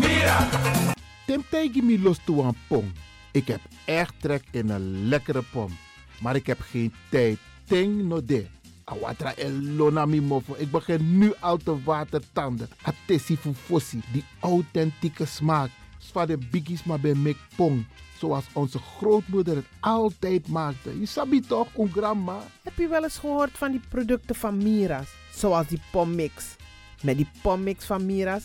mira. Temtegi mi los toe pom. Ik heb echt trek in een lekkere pom. Maar ik heb geen tijd. Ting no de. Awatra elona mi mofo. Ik begin nu al te watertanden. Atesi fufosi. Die authentieke smaak. Zwa de biggies maar bij mek pong. Zoals onze grootmoeder het altijd maakte. Je sabi toch, een grandma? Heb je wel eens gehoord van die producten van Mira's? Zoals die pommix. Met die pommix van Mira's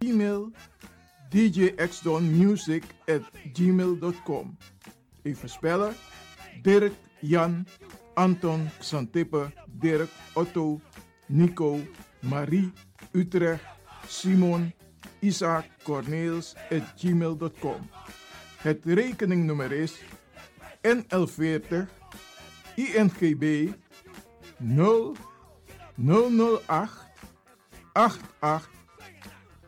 E-mail djxdonmusic at gmail.com Even spellen. Dirk, Jan, Anton, Xantippe, Dirk, Otto, Nico, Marie, Utrecht, Simon, Isaac, Corneels at gmail.com. Het rekeningnummer is NL40 INGB 0 008 88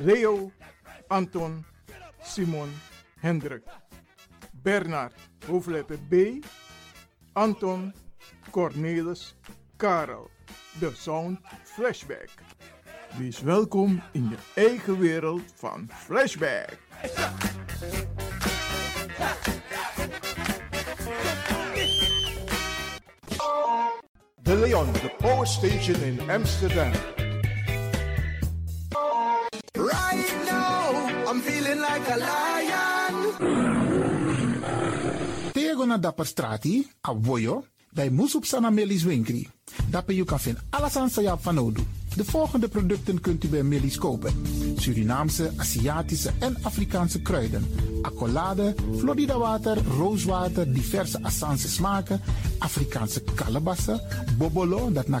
Leo, Anton, Simon, Hendrik, Bernard, hoofdletter B, Anton, Cornelis, Karel. De Sound Flashback. Wees welkom in je eigen wereld van Flashback. De Leon, de power station in Amsterdam. Dapper strati, a voyo, dai musup sana melis winkri. Dapper you kan vinden alles aan sayap van Odu. De volgende producten kunt u bij Millie's kopen. Surinaamse, Aziatische en Afrikaanse kruiden. Accolade, Florida water, rooswater, diverse Assange smaken. Afrikaanse kalebassen, bobolo, dat na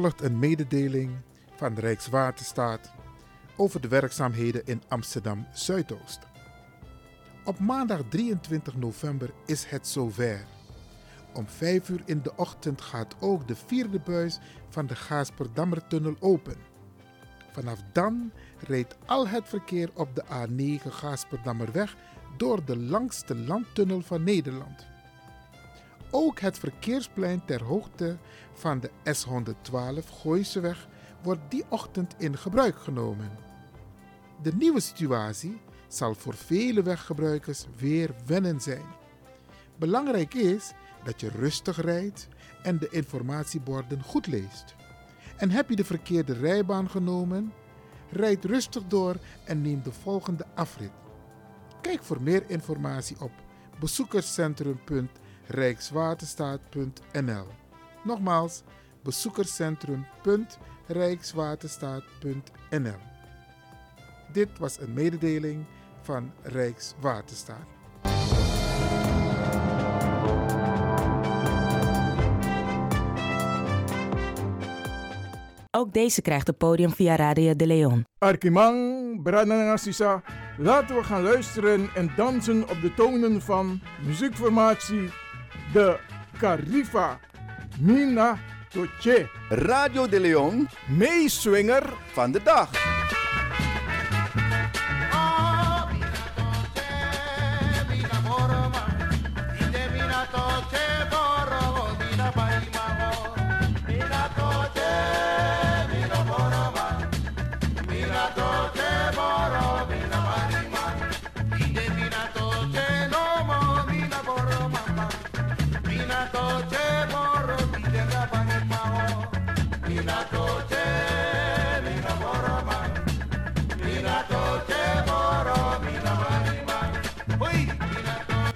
Volgt een mededeling van Rijkswaterstaat over de werkzaamheden in Amsterdam Zuidoost. Op maandag 23 november is het zover. Om 5 uur in de ochtend gaat ook de vierde buis van de Gaasperdammertunnel open. Vanaf dan rijdt al het verkeer op de A9 Gaasperdammerweg door de langste landtunnel van Nederland. Ook het verkeersplein ter hoogte van de S112 Gooiseweg wordt die ochtend in gebruik genomen. De nieuwe situatie zal voor vele weggebruikers weer wennen zijn. Belangrijk is dat je rustig rijdt en de informatieborden goed leest. En heb je de verkeerde rijbaan genomen? Rijd rustig door en neem de volgende afrit. Kijk voor meer informatie op bezoekerscentrum.rijkswaterstaat.nl. Nogmaals, bezoekerscentrum.rijkswaterstaat.nl. Dit was een mededeling van Rijkswaterstaat. Ook deze krijgt het podium via Radio de Leon. Arkimang, Brananasisa, laten we gaan luisteren en dansen op de tonen van muziekformatie De Carifa Mina Toche. Radio de Leon, meeswinger van de dag.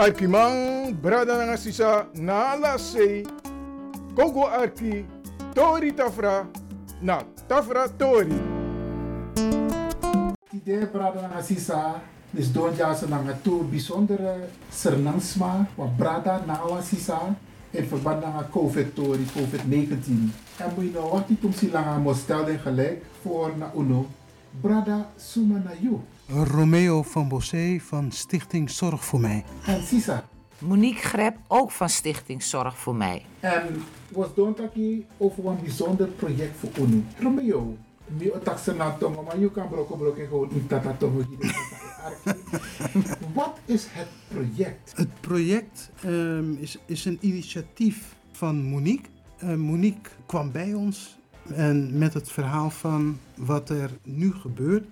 Arkimang brada nga sisa na alasay kogo arki tori tafra na tafra tori. idee brada nga sisa is doon jasa nga toe bijzondere sernangsma wa brada na awa sisa in verband met COVID tori COVID-19. En moet je nou wat niet om si langa mo stellen gelijk voor na uno brada suma na you. Romeo van Bossé van Stichting Zorg voor Mij. En sisa. Monique Greb, ook van Stichting Zorg voor Mij. En was doon taki over een bijzonder project voor UNO. Romeo, mi otakse na tongo, maar je kan blokken blokken gewoon niet tata tongo hier. Wat is het project? Het project ehm, is, is een initiatief van Monique. Eh, Monique kwam bij ons en met het verhaal van wat er nu gebeurt.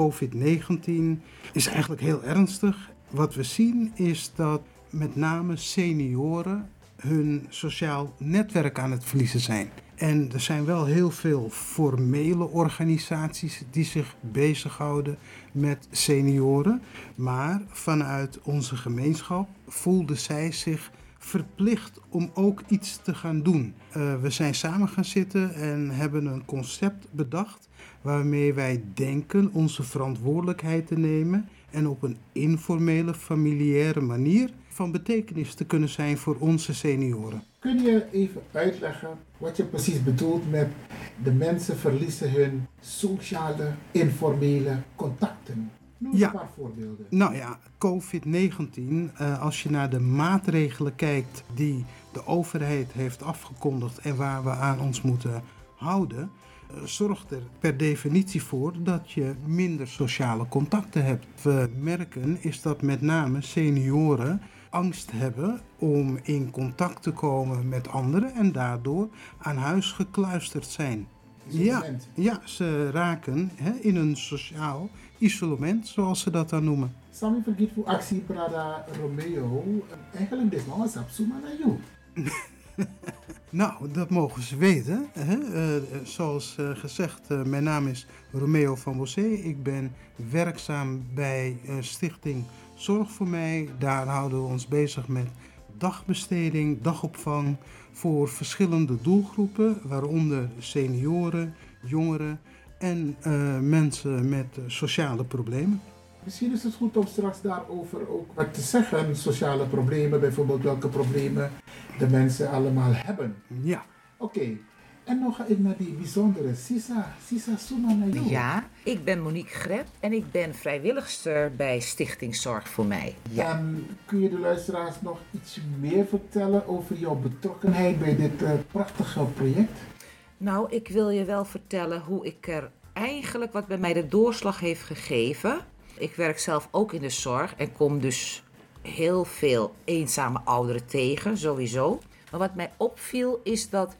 COVID-19 is eigenlijk heel ernstig. Wat we zien is dat met name senioren hun sociaal netwerk aan het verliezen zijn. En er zijn wel heel veel formele organisaties die zich bezighouden met senioren. Maar vanuit onze gemeenschap voelde zij zich verplicht om ook iets te gaan doen. Uh, we zijn samen gaan zitten en hebben een concept bedacht waarmee wij denken onze verantwoordelijkheid te nemen en op een informele, familiaire manier van betekenis te kunnen zijn voor onze senioren. Kun je even uitleggen wat je precies bedoelt met de mensen verliezen hun sociale, informele contacten? Noem Ja. een paar voorbeelden. Nou ja, COVID-19, eh, als je naar de maatregelen kijkt die de overheid heeft afgekondigd en waar we aan ons moeten houden, zorgt er per definitie voor dat je minder sociale contacten hebt. We merken is dat met name senioren angst hebben om in contact te komen met anderen en daardoor aan huis gekluisterd zijn. Ja, ja, ze raken hè, in een sociaal isolement, zoals ze dat dan noemen. Sami vergiet voor actie Prada Romeo. Eigenlijk is eens op naar jou. Nou, dat mogen ze weten. Hè? Eh, zoals eh, gezegd, eh, mijn naam is Romeo van Bossé. Ik ben werkzaam bij eh, Stichting Zorg voor Mij. Daar houden we ons bezig met dagbesteding, dagopvang voor verschillende doelgroepen, waaronder senioren, jongeren en eh, mensen met eh, sociale problemen. Misschien is het goed om straks daarover ook wat te zeggen. Sociale problemen, bijvoorbeeld welke problemen de mensen allemaal hebben. Ja. Oké, en nog ga ik naar die bijzondere Sisa, Sisa Suma naar jou. Ja, ik ben Monique Greb en ik ben vrijwilligster bij Stichting Zorg voor Mij. En kun je de luisteraars nog iets meer vertellen over jouw betrokkenheid bij dit eh, prachtige project? Nou, ik wil je wel vertellen hoe ik er eigenlijk wat bij mij de doorslag heeft gegeven. Ik werk zelf ook in de zorg en kom dus heel veel eenzame ouderen tegen, sowieso. Maar wat mij opviel is dat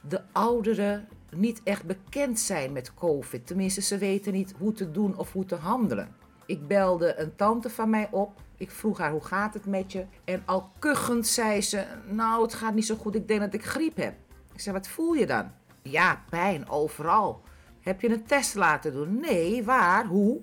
de ouderen niet echt bekend zijn met COVID. Tenminste, ze weten niet hoe te doen of hoe te handelen. Ik belde een tante van mij op. Ik vroeg haar hoe gaat het met je? En al kuchend zei ze: Nou, het gaat niet zo goed. Ik denk dat ik griep heb. Ik zei: Wat voel je dan? Ja, pijn overal. Heb je een test laten doen? Nee, waar? Hoe?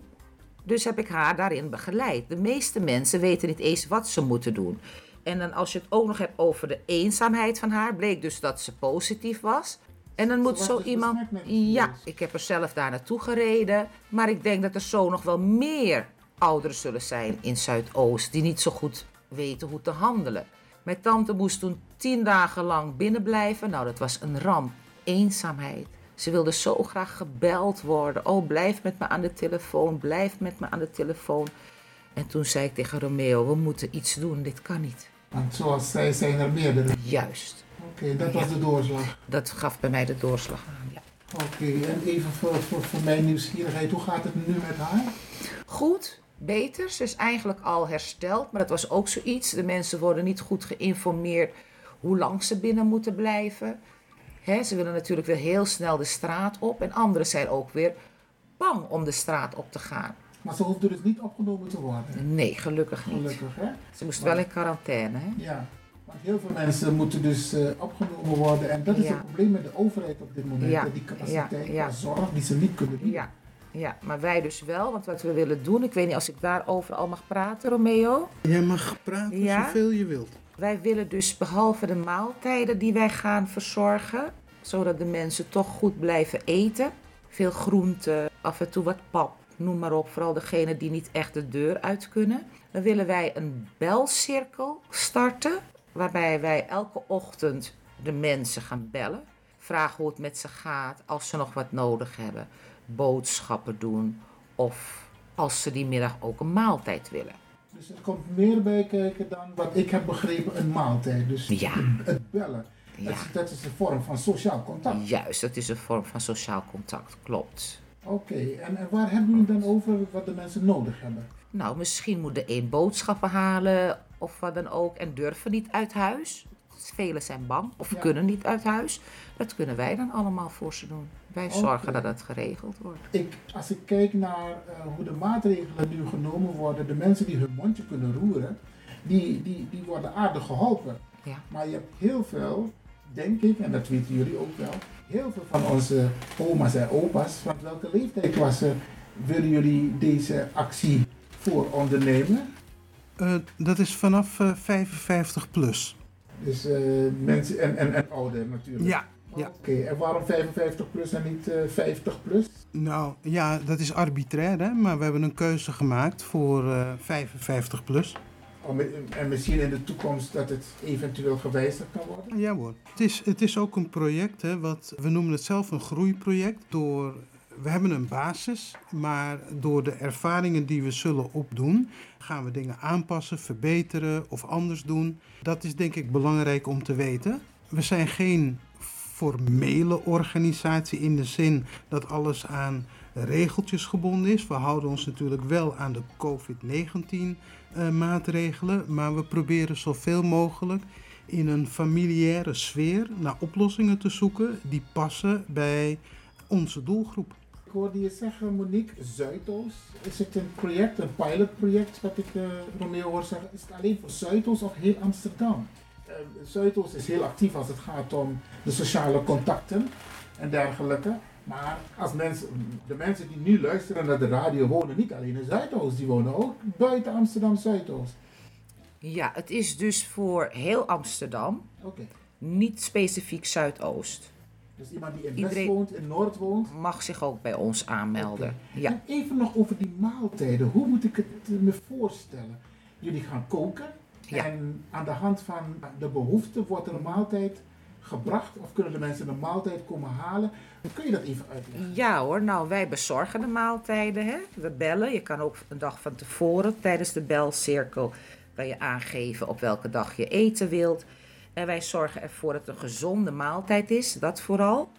Dus heb ik haar daarin begeleid. De meeste mensen weten niet eens wat ze moeten doen. En dan als je het ook nog hebt over de eenzaamheid van haar, bleek dus dat ze positief was. En dan moet zo dus iemand. Ja, ik heb er zelf daar naartoe gereden. Maar ik denk dat er zo nog wel meer ouderen zullen zijn in Zuidoost die niet zo goed weten hoe te handelen. Mijn tante moest toen tien dagen lang binnenblijven. Nou, dat was een ramp. Eenzaamheid. Ze wilde zo graag gebeld worden. Oh, blijf met me aan de telefoon. Blijf met me aan de telefoon. En toen zei ik tegen Romeo: We moeten iets doen. Dit kan niet. Want zoals zij zijn er meerdere. Juist. Oké, dat was de doorslag. Dat gaf bij mij de doorslag aan. Ja. Oké, en even voor, voor, voor mijn nieuwsgierigheid, hoe gaat het nu met haar? Goed, beter. Ze is eigenlijk al hersteld. Maar dat was ook zoiets. De mensen worden niet goed geïnformeerd hoe lang ze binnen moeten blijven. Hè, ze willen natuurlijk weer heel snel de straat op. En anderen zijn ook weer bang om de straat op te gaan. Maar ze hoefde dus niet opgenomen te worden. Nee, gelukkig niet. Gelukkig, hè? Ze moest Maar- wel in quarantaine. Hè? Ja, want heel veel mensen moeten dus eh, opgenomen worden. En dat is Ja. het probleem met de overheid op dit moment. Ja, hè, Die capaciteit ja, ja. van zorg die ze niet kunnen bieden. Ja, ja, maar wij dus wel. Want wat we willen doen, ik weet niet als ik daarover al mag praten, Romeo. Jij mag praten Ja? zoveel je wilt. Wij willen dus behalve de maaltijden die wij gaan verzorgen, zodat de mensen toch goed blijven eten. Veel groenten, af en toe wat pap, noem maar op. Vooral degenen die niet echt de deur uit kunnen. Dan willen wij een belcirkel starten, waarbij wij elke ochtend de mensen gaan bellen. Vragen hoe het met ze gaat, als ze nog wat nodig hebben. Boodschappen doen of als ze die middag ook een maaltijd willen. Dus er komt meer bij kijken dan wat ik heb begrepen, een maaltijd. Dus Ja. het, bellen. Dat, is, dat is een vorm van sociaal contact. Juist, dat is een vorm van sociaal contact, klopt. Oké, en, en waar hebben jullie dan over wat de mensen nodig hebben? Nou, misschien moet de een boodschappen halen of wat dan ook en durven niet uit huis. Velen zijn bang of Ja. kunnen niet uit huis. Dat kunnen wij dan allemaal voor ze doen. Wij zorgen dat het geregeld wordt. Ik, als ik kijk naar eh, hoe de maatregelen nu genomen worden, de mensen die hun mondje kunnen roeren, die, die, die worden aardig geholpen. Ja. Maar je hebt heel veel, denk ik, en dat weten jullie ook wel, heel veel van onze oma's en opa's, van welke leeftijd was ze, willen jullie deze actie voor ondernemen? Eh, dat is vanaf eh, 55 plus. Dus eh, mensen en, en, en ouder natuurlijk. Ja, ja. Oké, en waarom 55 plus en niet eh, 50 plus? Nou ja, dat is arbitrair, hè? maar we hebben een keuze gemaakt voor eh 55 plus. En misschien in de toekomst dat het eventueel gewijzigd kan worden? Ja hoor. Het is, het is ook een project, hè, wat, we noemen het zelf een groeiproject. Door, we hebben een basis, maar door de ervaringen die we zullen opdoen, gaan we dingen aanpassen, verbeteren of anders doen. Dat is denk ik belangrijk om te weten. We zijn geen formele organisatie in de zin dat alles aan regeltjes gebonden is. We houden ons natuurlijk wel aan de COVID-19 eh, maatregelen, maar we proberen zoveel mogelijk in een familiaire sfeer naar oplossingen te zoeken die passen bij onze doelgroep. Ik hoorde je zeggen, Monique, Zuidoost. Is het een project, een pilotproject, wat ik Romeo hoor zeggen? Is het alleen voor Zuidoost of heel Amsterdam? Eh, Zuidoost is heel actief als het gaat om de sociale contacten en dergelijke. Maar als mensen, de mensen die nu luisteren naar de radio wonen niet alleen in Zuidoost, die wonen ook buiten Amsterdam Zuidoost. Ja, het is dus voor heel Amsterdam, niet specifiek Zuidoost. Dus iemand die in Iedereen- West woont, in Noord woont. Mag zich ook bij ons aanmelden. Ja. En even nog over die maaltijden. Hoe moet ik het me voorstellen? Jullie gaan koken Ja. en aan de hand van de behoefte wordt er een maaltijd gebracht of kunnen de mensen een maaltijd komen halen? Kun je dat even uitleggen? Ja hoor, nou wij bezorgen de maaltijden. Hè? We bellen. Je kan ook een dag van tevoren tijdens de belcirkel kan je aangeven op welke dag je eten wilt. En wij zorgen ervoor dat het een gezonde maaltijd is, dat vooral.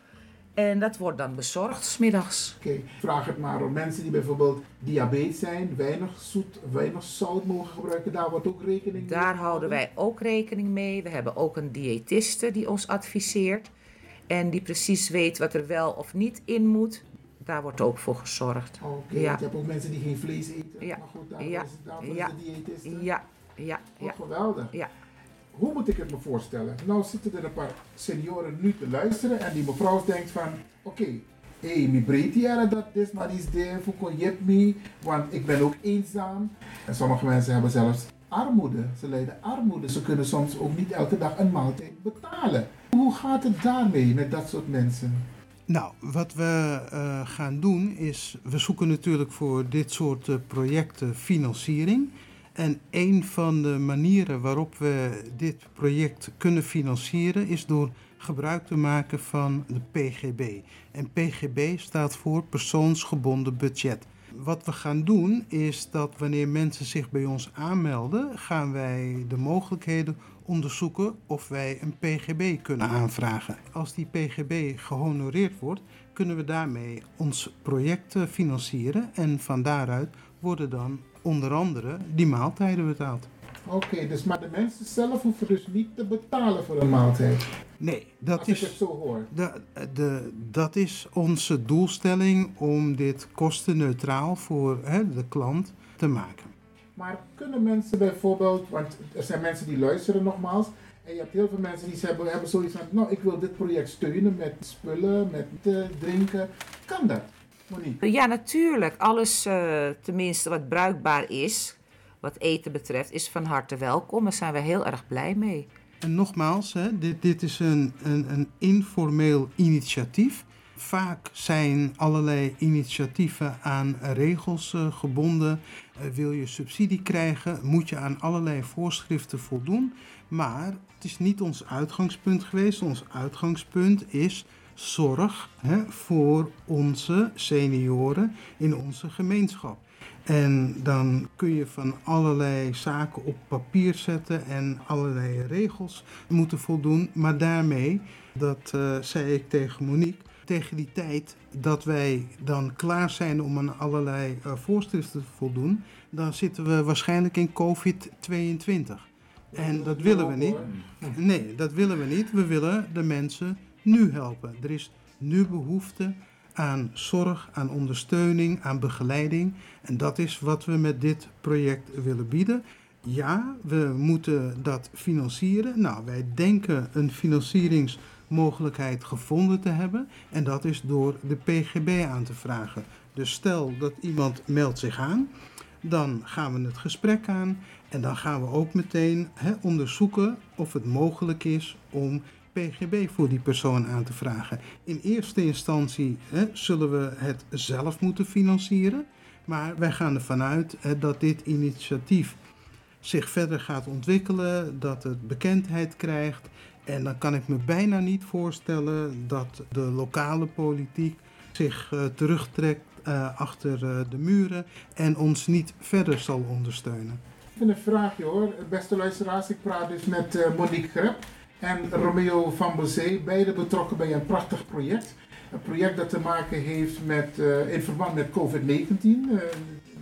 En dat wordt dan bezorgd smiddags. Oké, vraag het maar om mensen die bijvoorbeeld diabetes zijn, weinig zoet, weinig zout mogen gebruiken. Daar wordt ook rekening mee Daar houden wij ook rekening mee. We hebben ook een diëtiste die ons adviseert. En die precies weet wat er wel of niet in moet. Daar wordt ook voor gezorgd. Oké, ja. want je hebt ook mensen die geen vlees eten. Ja. Maar goed, daarvoor Ja. is, daarvoor Ja. is de diëtist. er. Ja, ja, Oh, ja. geweldig. Ja. Hoe moet ik het me voorstellen? Nou zitten er een paar senioren nu te luisteren en die mevrouw denkt van, oké, hey, mi breed dat is, maar is de voor me, want ik ben ook eenzaam. En sommige mensen hebben zelfs armoede. Ze lijden armoede. Ze kunnen soms ook niet elke dag een maaltijd betalen. Hoe gaat het daarmee met dat soort mensen? Nou, wat we uh, gaan doen is, we zoeken natuurlijk voor dit soort uh, projecten financiering. En een van de manieren waarop we dit project kunnen financieren is door gebruik te maken van de PGB. En PGB staat voor persoonsgebonden budget. Wat we gaan doen is dat wanneer mensen zich bij ons aanmelden, gaan wij de mogelijkheden onderzoeken of wij een PGB kunnen aanvragen. Als die PGB gehonoreerd wordt, kunnen we daarmee ons project financieren en van daaruit worden dan onder andere die maaltijden betaald. Oké, dus maar de mensen zelf hoeven dus niet te betalen voor een maaltijd. Nee, dat Als is. Ik het zo hoor. De, de, dat is onze doelstelling om dit kostenneutraal voor hè, de klant te maken. Maar kunnen mensen bijvoorbeeld, want er zijn mensen die luisteren nogmaals, en je hebt heel veel mensen die hebben, hebben zoiets van, nou ik wil dit project steunen met spullen, met drinken. Kan dat, Monique? Ja, natuurlijk. Alles uh, tenminste wat bruikbaar is, wat eten betreft, is van harte welkom. Daar zijn we heel erg blij mee. En nogmaals, hè, dit, dit is een, een, een informeel initiatief. Vaak zijn allerlei initiatieven aan regels uh, gebonden. Uh, wil je subsidie krijgen, moet je aan allerlei voorschriften voldoen. Maar het is niet ons uitgangspunt geweest. Ons uitgangspunt is zorg hè, voor onze senioren in onze gemeenschap. En dan kun je van allerlei zaken op papier zetten en allerlei regels moeten voldoen. Maar daarmee, dat uh, zei ik tegen Monique, tegen die tijd dat wij dan klaar zijn om aan allerlei uh, voorschriften te voldoen, dan zitten we waarschijnlijk in COVID-22. En dat willen we niet. Nee, dat willen we niet. We willen de mensen nu helpen. Er is nu behoefte aan zorg, aan ondersteuning, aan begeleiding. En dat is wat we met dit project willen bieden. Ja, we moeten dat financieren. Nou, wij denken een financieringsmogelijkheid gevonden te hebben. En dat is door de PGB aan te vragen. Dus stel dat iemand meldt zich aan, dan gaan we het gesprek aan. En dan gaan we ook meteen onderzoeken of het mogelijk is om PGB voor die persoon aan te vragen. In eerste instantie hè, zullen we het zelf moeten financieren. Maar wij gaan ervan uit hè, dat dit initiatief zich verder gaat ontwikkelen, dat het bekendheid krijgt. En dan kan ik me bijna niet voorstellen dat de lokale politiek zich uh, terugtrekt uh, achter uh, de muren en ons niet verder zal ondersteunen. Even een vraagje hoor, beste luisteraars. Ik praat dus met Monique Grep en Romeo van Bozee, beide betrokken bij een prachtig project. Een project dat te maken heeft met, uh, in verband met COVID-19. Uh,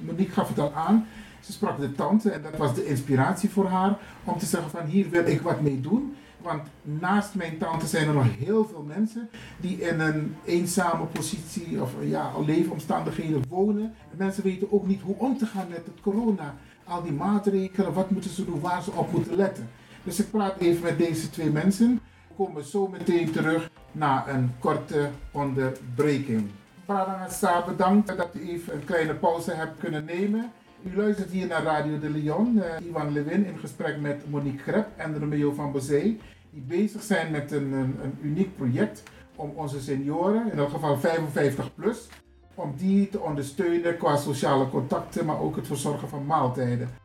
Monique gaf het al aan. Ze sprak de tante en dat was de inspiratie voor haar om te zeggen van hier wil ik wat mee doen. Want naast mijn tante zijn er nog heel veel mensen die in een eenzame positie of ja, leefomstandigheden wonen. Mensen weten ook niet hoe om te gaan met het corona. Al die maatregelen, wat moeten ze doen, waar ze op moeten letten. Dus ik praat even met deze twee mensen. We komen zo meteen terug na een korte onderbreking. Parangasa, bedankt dat u even een kleine pauze hebt kunnen nemen. U luistert hier naar Radio de Leon. Uh, Ivan Lewin in gesprek met Monique Grep en Romeo van Bezee. Die bezig zijn met een, een, een uniek project om onze senioren, in elk geval 55 plus, om die te ondersteunen qua sociale contacten, maar ook het verzorgen van maaltijden.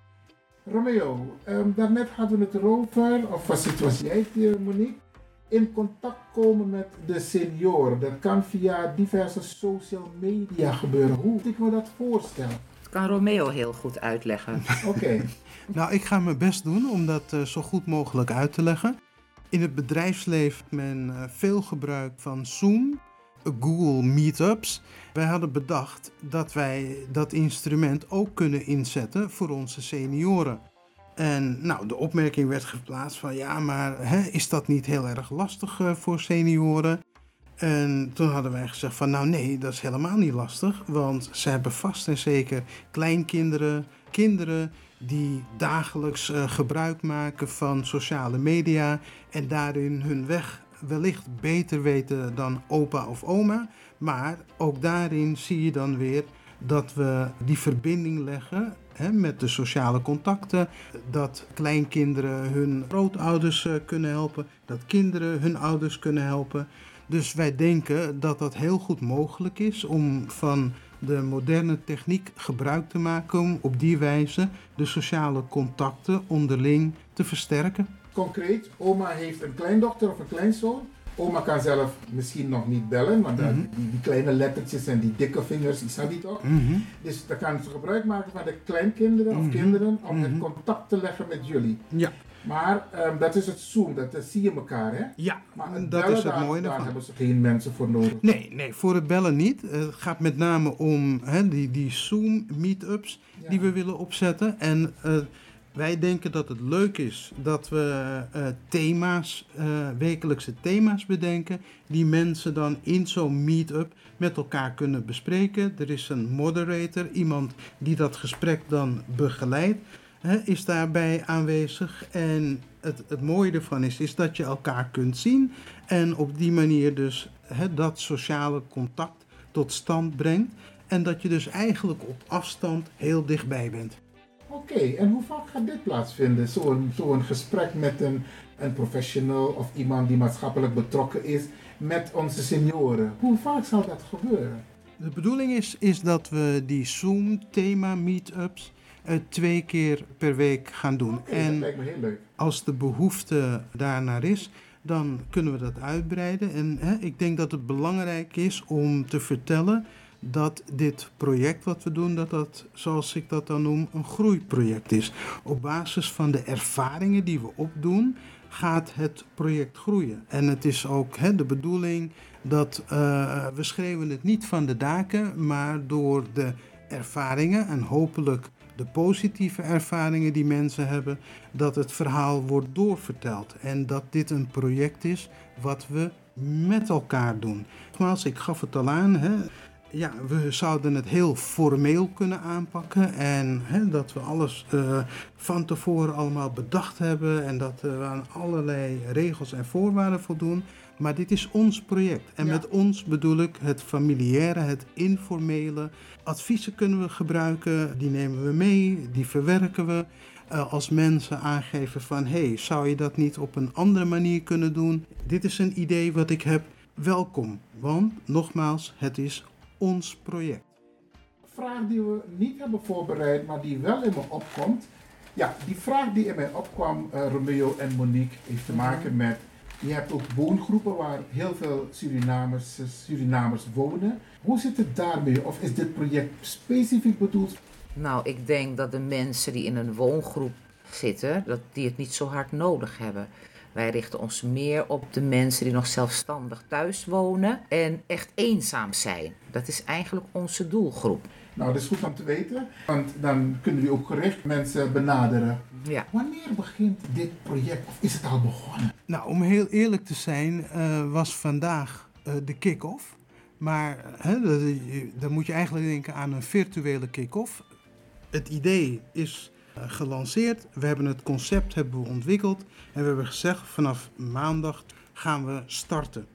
Romeo, um, daarnet hadden we het erover, of was het was jij het, Monique? In contact komen met de senioren. Dat kan via diverse social media gebeuren. Hoe moet ik me dat voorstellen? Dat kan Romeo heel goed uitleggen. Oké. Okay. nou, ik ga mijn best doen om dat uh, zo goed mogelijk uit te leggen. In het bedrijfsleven men uh, veel gebruik van Zoom, Google Meetups. Wij hadden bedacht dat wij dat instrument ook kunnen inzetten voor onze senioren. En nou, de opmerking werd geplaatst van ja, maar hè, is dat niet heel erg lastig uh, voor senioren? En toen hadden wij gezegd van nou nee, dat is helemaal niet lastig, want ze hebben vast en zeker kleinkinderen, kinderen die dagelijks uh, gebruik maken van sociale media en daarin hun weg wellicht beter weten dan opa of oma. Maar ook daarin zie je dan weer dat we die verbinding leggen hè, met de sociale contacten. Dat kleinkinderen hun grootouders uh, kunnen helpen, dat kinderen hun ouders kunnen helpen. Dus wij denken dat dat heel goed mogelijk is om van de moderne techniek gebruik te maken om op die wijze de sociale contacten onderling te versterken. Concreet, oma heeft een kleindochter of een kleinzoon. Oma kan zelf misschien nog niet bellen, want mm die, die, kleine lettertjes en die dikke vingers, die zijn die toch? Mm Dus dan kan ze gebruik maken van de kleinkinderen of Mhm. kinderen om het Mhm. contact te leggen met jullie. Ja. Maar ehm, dat is het Zoom, dat, dat zie je elkaar hè? Ja, maar dat bellen, is het daar, mooie daar hebben ze geen mensen voor nodig. Nee, nee, voor het bellen niet. Eh, Het gaat met name om hè, die, die Zoom-meetups die we willen opzetten. En eh, wij denken dat het leuk is dat we eh, thema's, eh, wekelijkse thema's bedenken, die mensen dan in zo'n meet-up met elkaar kunnen bespreken. Er is een moderator, iemand die dat gesprek dan begeleidt, is daarbij aanwezig. En het, het mooie ervan is, is dat je elkaar kunt zien en op die manier dus dat sociale contact tot stand brengt. En dat je dus eigenlijk op afstand heel dichtbij bent. Oké, en hoe vaak gaat dit plaatsvinden? Zo'n zo'n gesprek met een, een professional of iemand die maatschappelijk betrokken is met onze senioren. Hoe vaak zal dat gebeuren? De bedoeling is, is dat we die Zoom-thema-meetups eh, twee keer per week gaan doen. Oké, dat lijkt me heel leuk. als de behoefte daarnaar is, dan kunnen we dat uitbreiden. En hè, ik denk dat het belangrijk is om te vertellen dat dit project wat we doen, dat dat, zoals ik dat dan noem, een groeiproject is. Op basis van de ervaringen die we opdoen, gaat het project groeien. En het is ook hè, de bedoeling dat eh, we schreeuwen het niet van de daken, maar door de ervaringen en hopelijk de positieve ervaringen die mensen hebben, dat het verhaal wordt doorverteld. En dat dit een project is wat we met elkaar doen. Nogmaals, ik gaf het al aan. Hè, ja, we zouden het heel formeel kunnen aanpakken. En hè, dat we alles eh, van tevoren allemaal bedacht hebben. En dat we aan allerlei regels en voorwaarden voldoen. Maar dit is ons project. En Ja. met ons bedoel ik het familiaire, het informele. Adviezen kunnen we gebruiken, die nemen we mee, die verwerken we. Eh, als mensen aangeven van, hé, hey, zou je dat niet op een andere manier kunnen doen? Dit is een idee wat ik heb. Welkom, want nogmaals, het is ons project. vraag die we niet hebben voorbereid, maar die wel in me opkomt. Ja, die vraag die in mij opkwam, eh, Romeo en Monique, heeft te maken met. Je hebt ook woongroepen waar heel veel Surinamers, eh, Surinamers wonen. Hoe zit het daarmee? Of is dit project specifiek bedoeld? Nou, ik denk dat de mensen die in een woongroep zitten, dat die het niet zo hard nodig hebben. Wij richten ons meer op de mensen die nog zelfstandig thuis wonen en echt eenzaam zijn. Dat is eigenlijk onze doelgroep. Nou, dat is goed om te weten, want dan kunnen we ook gericht mensen benaderen. Ja. Wanneer begint dit project? Of is het al begonnen? Nou, om heel eerlijk te zijn, eh, was vandaag eh, de kick-off. Maar hè, dan moet je eigenlijk denken aan een virtuele kick-off. Het idee is gelanceerd. We hebben het concept hebben we ontwikkeld. En we hebben gezegd, vanaf maandag gaan we starten.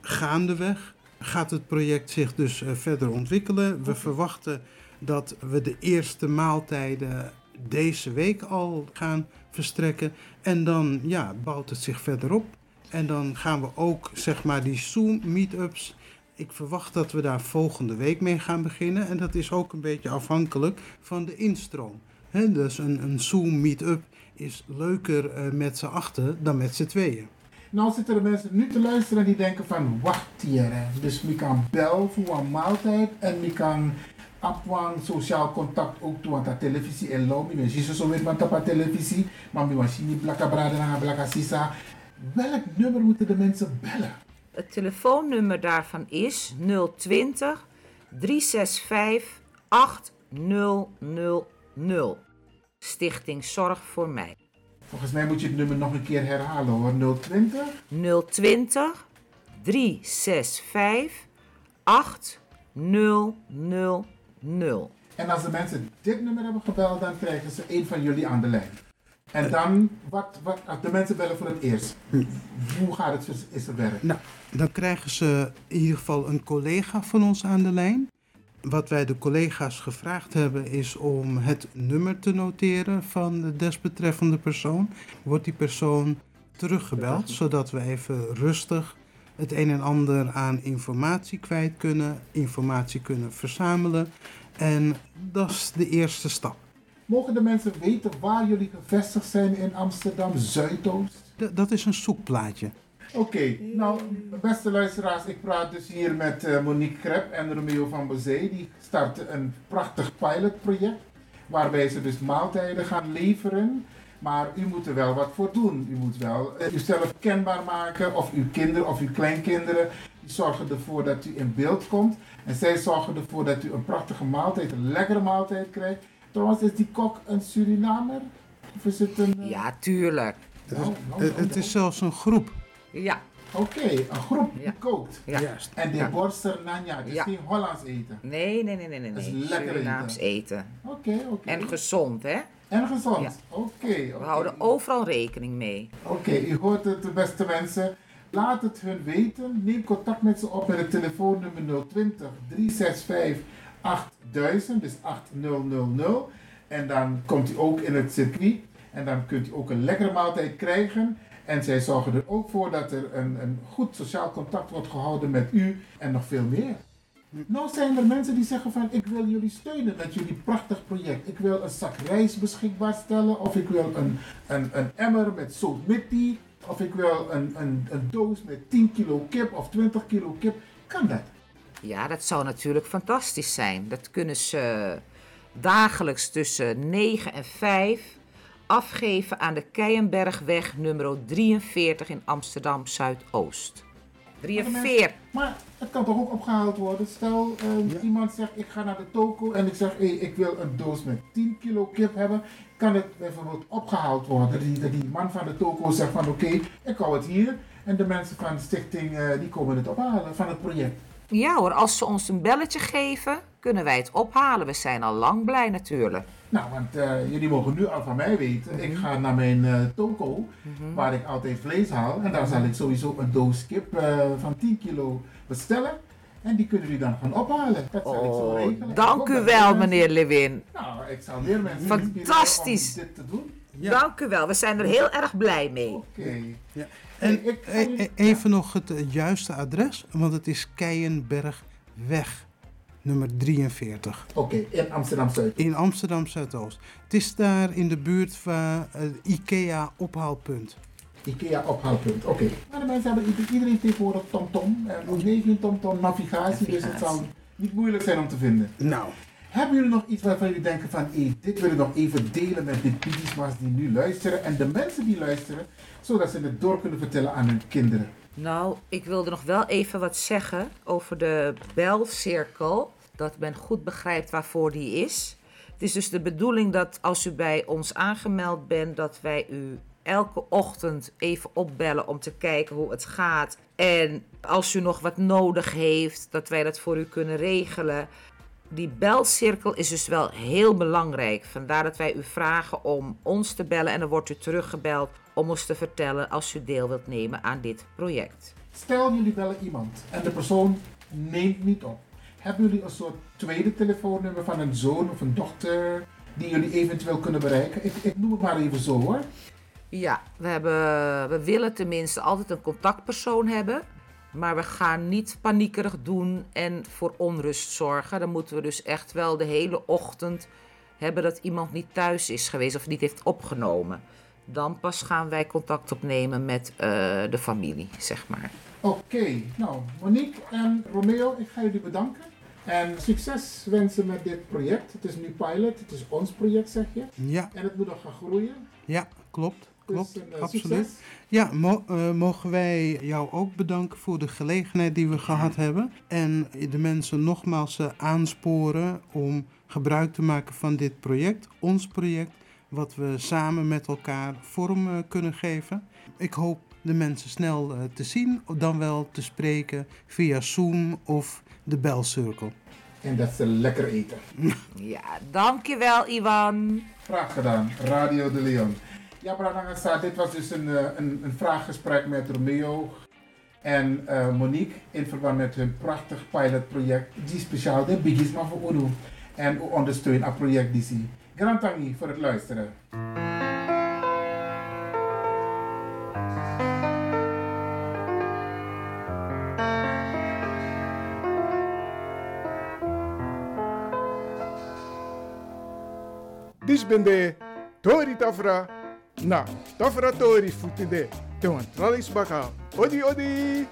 Gaandeweg gaat het project zich dus eh, verder ontwikkelen. We verwachten dat we de eerste maaltijden deze week al gaan verstrekken. En dan ja, bouwt het zich verder op. En dan gaan we ook zeg maar die Zoom meetups. Ik verwacht dat we daar volgende week mee gaan beginnen. En dat is ook een beetje afhankelijk van de instroom. Dus een, een Zoom meetup is leuker eh, met z'n achten dan met z'n tweeën. Nou zitten er mensen nu te luisteren die denken van wacht hier. hè. Dus je kan bel voor een maaltijd en je kan apwang sociaal contact ook doen aan de televisie en lo. Je ziet zo weer met op televisie, maar je machine blakka brada na blakka sisa. Welk nummer moeten de mensen bellen? Het telefoonnummer daarvan is 020 365 8000. Stichting Zorg voor Mij. Volgens mij moet je het nummer nog een keer herhalen hoor. 020 020 365 8000. En als de mensen dit nummer hebben gebeld, dan krijgen ze een van jullie aan de lijn. En dan, wat, wat, als de mensen bellen voor het eerst, hoe gaat het is er werk? Nou, dan krijgen ze in ieder geval een collega van ons aan de lijn. Wat wij de collega's gevraagd hebben is om het nummer te noteren van de desbetreffende persoon. Wordt die persoon teruggebeld, zodat we even rustig het een en ander aan informatie kwijt kunnen, informatie kunnen verzamelen. En dat is de eerste stap. Mogen de mensen weten waar jullie gevestigd zijn in Amsterdam Zuidoost? D- dat is een zoekplaatje. Oké, nou beste luisteraars, ik praat dus hier met eh, Monique Krep en Romeo van Bezee. Die starten een prachtig pilotproject waarbij ze dus maaltijden gaan leveren. Maar u moet er wel wat voor doen. U moet wel eh, uzelf kenbaar maken of uw kinderen of uw kleinkinderen. Die zorgen ervoor dat u in beeld komt. En zij zorgen ervoor dat u een prachtige maaltijd, een lekkere maaltijd krijgt. Trouwens, is die kok een Surinamer? Of is het een... eh, Ja, tuurlijk. nou, nou, Het, nou, het is zelfs een groep. Ja. Oké, een groep die kookt. Ja. Juist. En de Ja. borster nanja, dus Ja. geen Hollands eten. Nee, nee, nee, nee, nee. Dat is lekker Surinaams eten. Oké, oké. En gezond, hè? En gezond. Ja. Oké, We houden overal rekening mee. Oké, u hoort het, de beste mensen. Laat het hun weten. Neem contact met ze op met het telefoonnummer 020 365 8000, dus 8000. En dan komt u ook in het circuit. En dan kunt u ook een lekkere maaltijd krijgen. En zij zorgen er ook voor dat er een, een goed sociaal contact wordt gehouden met u en nog veel meer. Nou zijn er mensen die zeggen van ik wil jullie steunen met jullie prachtig project. Ik wil een zak rijst beschikbaar stellen of ik wil een, een, een emmer met zout mitti of ik wil een, een, een doos met 10 kilo kip of 20 kilo kip. Kan dat? Ja, dat zou natuurlijk fantastisch zijn. Dat kunnen ze dagelijks tussen 9 en 5 afgeven aan de Keienbergweg nummer 43 in Amsterdam Zuidoost. 43. Maar het kan toch ook opgehaald worden? Stel, eh, iemand zegt ik ga naar de toko en ik zeg hey, ik wil een doos met 10 kilo kip hebben. Kan het bijvoorbeeld opgehaald worden? Die, die man van de toko zegt van oké, ik hou het hier. En de mensen van de stichting eh, die komen het ophalen van het project. Ja hoor, als ze ons een belletje geven, kunnen wij het ophalen. We zijn al lang blij natuurlijk. Nou, want eh, jullie mogen nu al van mij weten. Ik ga naar mijn eh, toko, waar ik altijd vlees haal. En daar zal ik sowieso een doos kip eh, van 10 kilo bestellen. En die kunnen jullie dan gaan ophalen. Dat zal ik zo Oh, regelen. dank u wel meneer Lewin. Nou, ik zal meer mensen Fantastisch. om dit te doen. Dank u wel, we zijn er heel erg blij mee. Oké. En ik ga e- e- even nog het eh, juiste adres, want het is Keienbergweg, nummer 43. Oké, in Amsterdam Zuid. In Amsterdam Zuidoost. Het is daar in de buurt van het IKEA ophaalpunt. IKEA ophaalpunt. Oké. Maar de mensen hebben ieder- iedereen tegenwoordig TomTom. En ook geen TomTom navigatie, dus het zal niet moeilijk zijn om te vinden. Nou. Hebben jullie nog iets waarvan jullie denken van, hé, dit wil ik nog even delen met de piedismas die nu luisteren en de mensen die luisteren, zodat ze het door kunnen vertellen aan hun kinderen? Nou, ik wilde nog wel even wat zeggen over de belcirkel. Dat men goed begrijpt waarvoor die is. Het is dus de bedoeling dat als u bij ons aangemeld bent, dat wij u elke ochtend even opbellen om te kijken hoe het gaat. En als u nog wat nodig heeft, dat wij dat voor u kunnen regelen. Die belcirkel is dus wel heel belangrijk. Vandaar dat wij u vragen om ons te bellen en dan wordt u teruggebeld om ons te vertellen als u deel wilt nemen aan dit project. Stel jullie bellen iemand en de persoon neemt niet op. Hebben jullie een soort tweede telefoonnummer van een zoon of een dochter die jullie eventueel kunnen bereiken? Ik, ik noem het maar even zo hoor. Ja, we, hebben, we willen tenminste altijd een contactpersoon hebben. Maar we gaan niet paniekerig doen en voor onrust zorgen. Dan moeten we dus echt wel de hele ochtend hebben dat iemand niet thuis is geweest of niet heeft opgenomen. Dan pas gaan wij contact opnemen met eh, de familie, zeg maar. Oké, nou Monique en Romeo, ik ga jullie bedanken. En succes wensen met dit project. Het is nu pilot, het is ons project zeg je. Ja. En het moet nog gaan groeien. Ja, klopt. Klopt, Dus, eh, absoluut. succes. Ja, mo- eh, mogen wij jou ook bedanken voor de gelegenheid die we gehad hebben. En de mensen nogmaals eh, aansporen om gebruik te maken van dit project, ons project, wat we samen met elkaar vorm kunnen geven. Ik hoop de mensen snel te zien, dan wel te spreken via Zoom of de belcirkel. En dat ze lekker eten. Ja, dankjewel Iwan. Graag gedaan, Radio de Leon. Ja, Branagasa, dit was dus een, eh, een, een vraaggesprek met Romeo en uh, Monique in verband met hun prachtig pilotproject, die speciaal de Bigisma voor Uru. En u ondersteunt het project DC. Grand tangi voor het luisteren. Dis ben de Tori Tafra. Na, Tafra Tori futi de. Te wan tralis baka. Odi odi.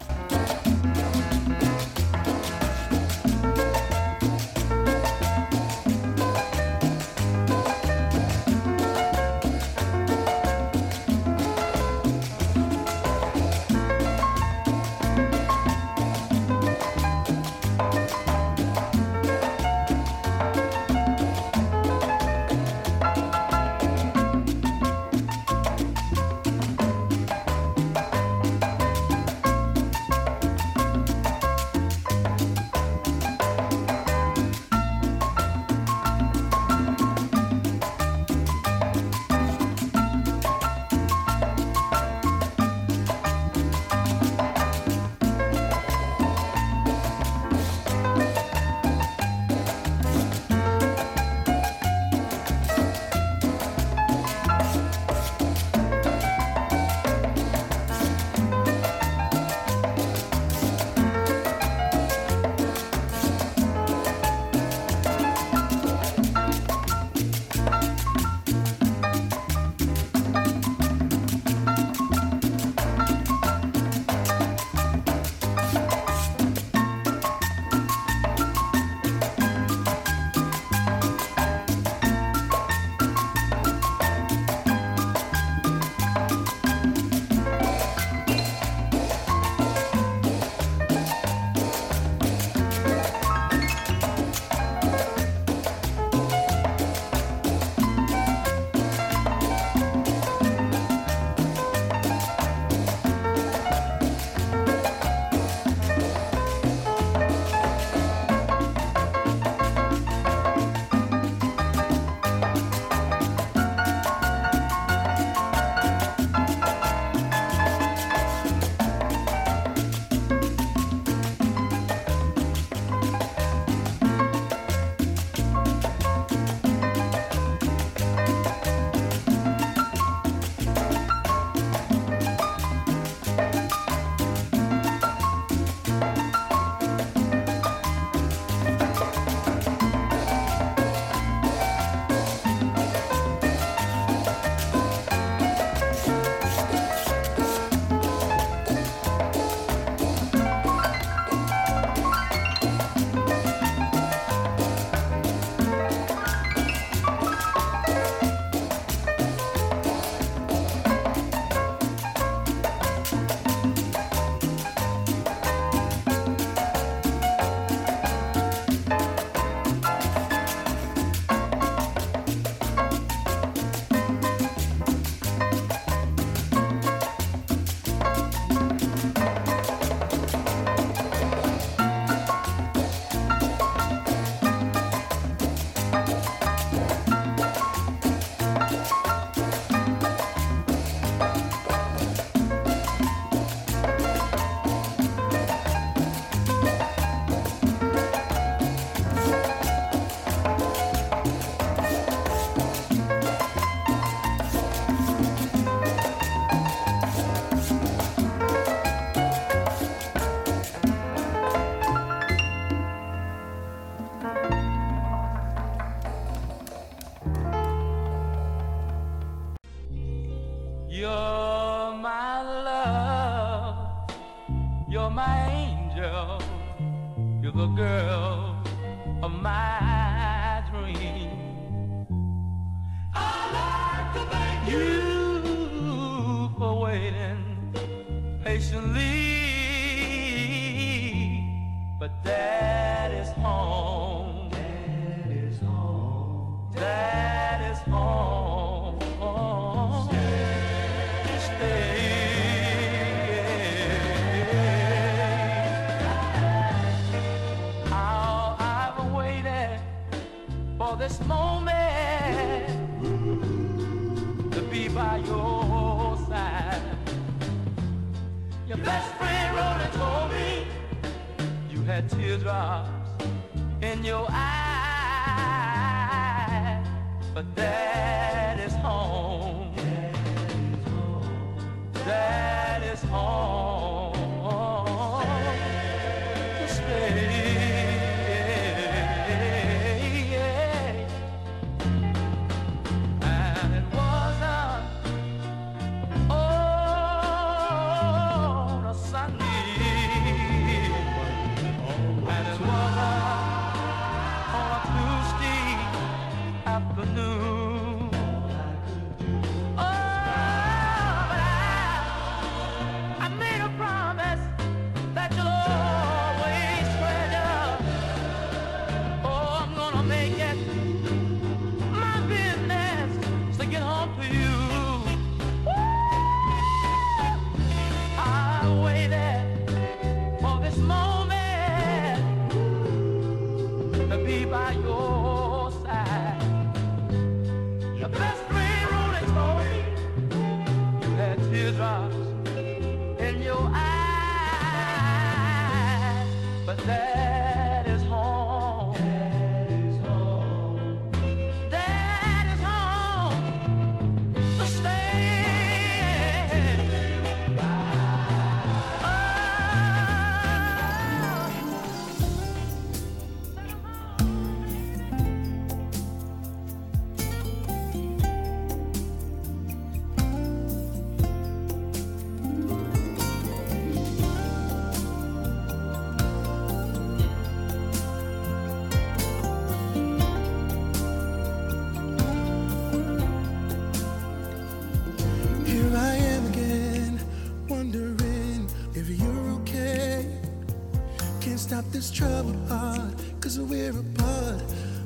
this troubled heart, cause we're apart,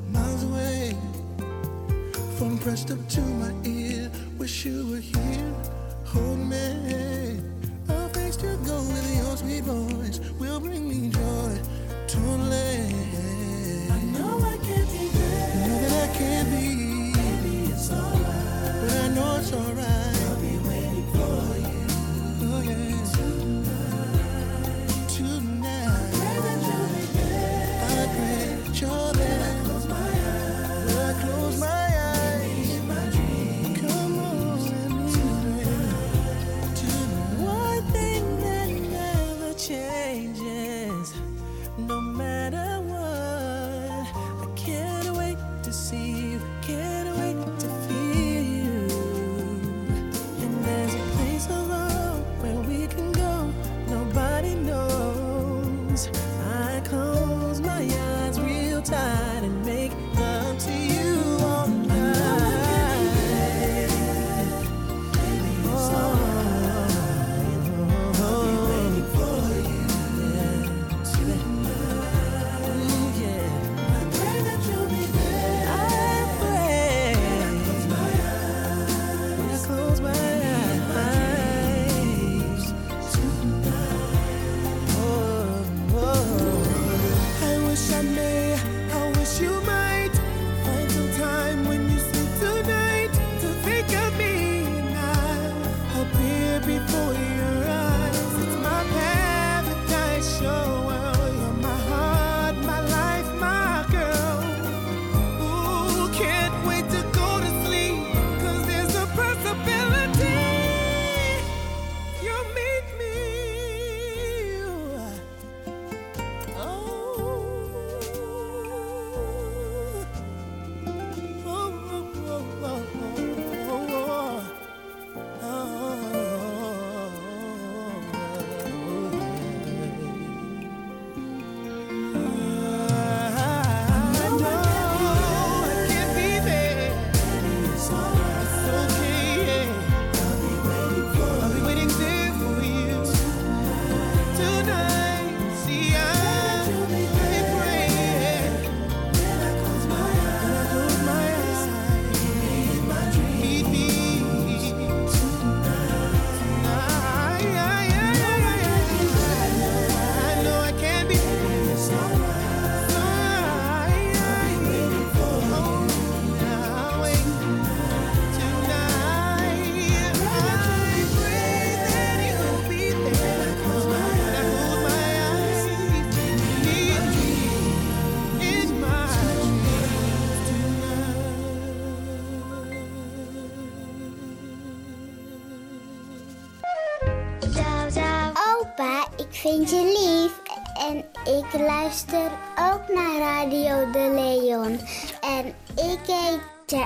miles away. Phone pressed up to my ear, wish you were here, hold me. Our face to go with your sweet voice will bring me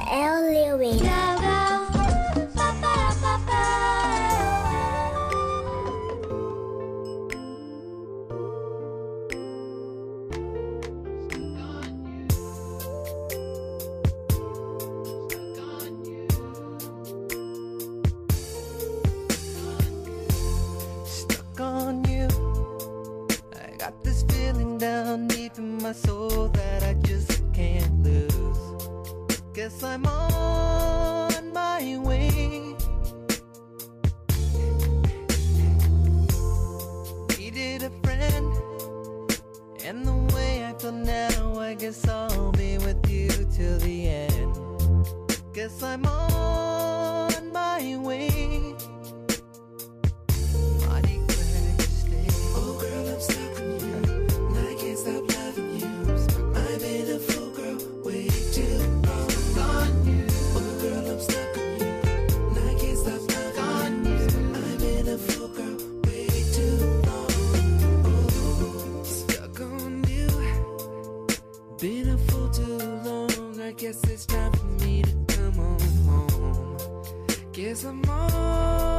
L guess it's time for me to come on home. Guess I'm on.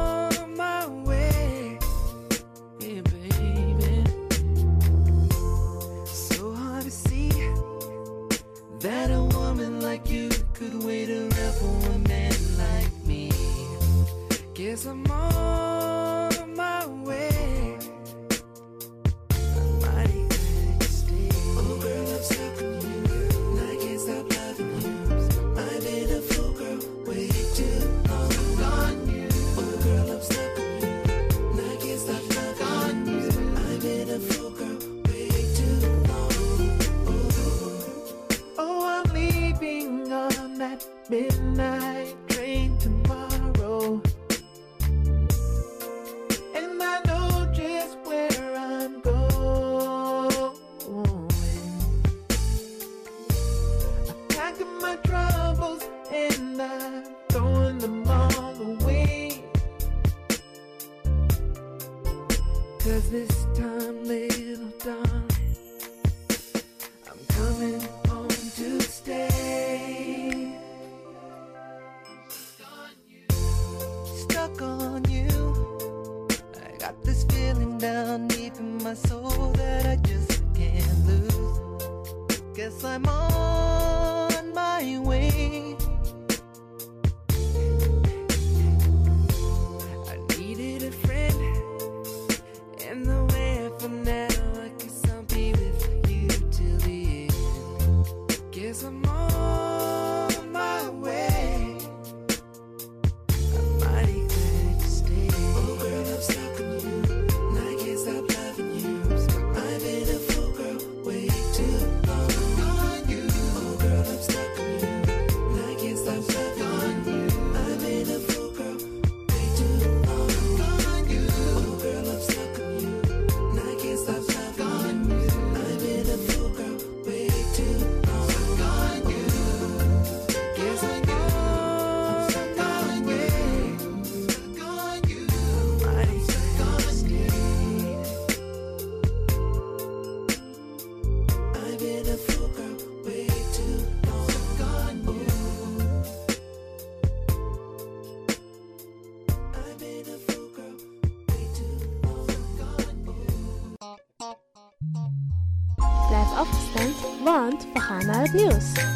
news.